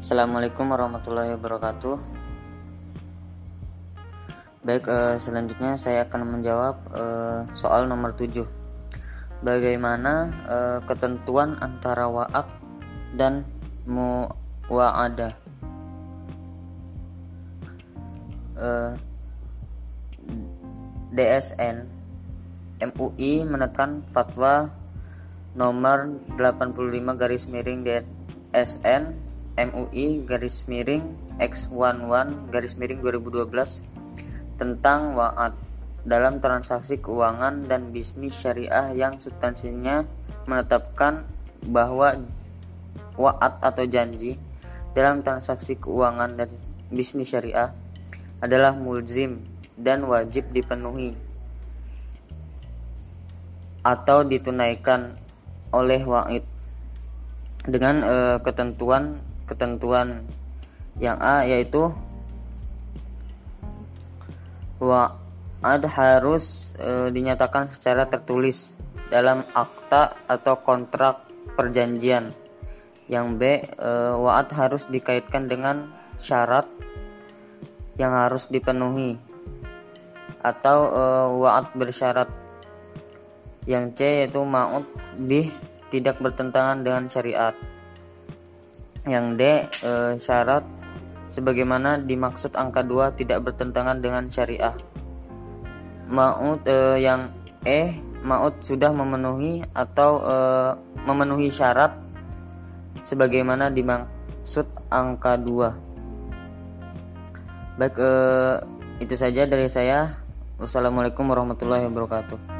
Assalamualaikum warahmatullahi wabarakatuh. Baik, eh, selanjutnya saya akan menjawab eh, soal nomor 7. Bagaimana eh, ketentuan antara wa'ad dan muwa'ada? Eh, DSN MUI menekan fatwa nomor 85 garis miring DSN MUI garis miring X11 garis miring 2012 tentang wa'ad dalam transaksi keuangan dan bisnis syariah yang substansinya menetapkan bahwa wa'ad atau janji dalam transaksi keuangan dan bisnis syariah adalah mulzim dan wajib dipenuhi atau ditunaikan oleh wa'id dengan uh, ketentuan ketentuan yang A yaitu wa'ad harus uh, dinyatakan secara tertulis dalam akta atau kontrak perjanjian. Yang B uh, wa'ad harus dikaitkan dengan syarat yang harus dipenuhi atau uh, wa'ad bersyarat yang C yaitu ma'ud bih tidak bertentangan dengan syariat. Yang D e, syarat sebagaimana dimaksud angka 2 tidak bertentangan dengan syariah. Ma'ud e, yang E ma'ud sudah memenuhi atau e, memenuhi syarat sebagaimana dimaksud angka 2. Baik e, itu saja dari saya. Wassalamualaikum warahmatullahi wabarakatuh.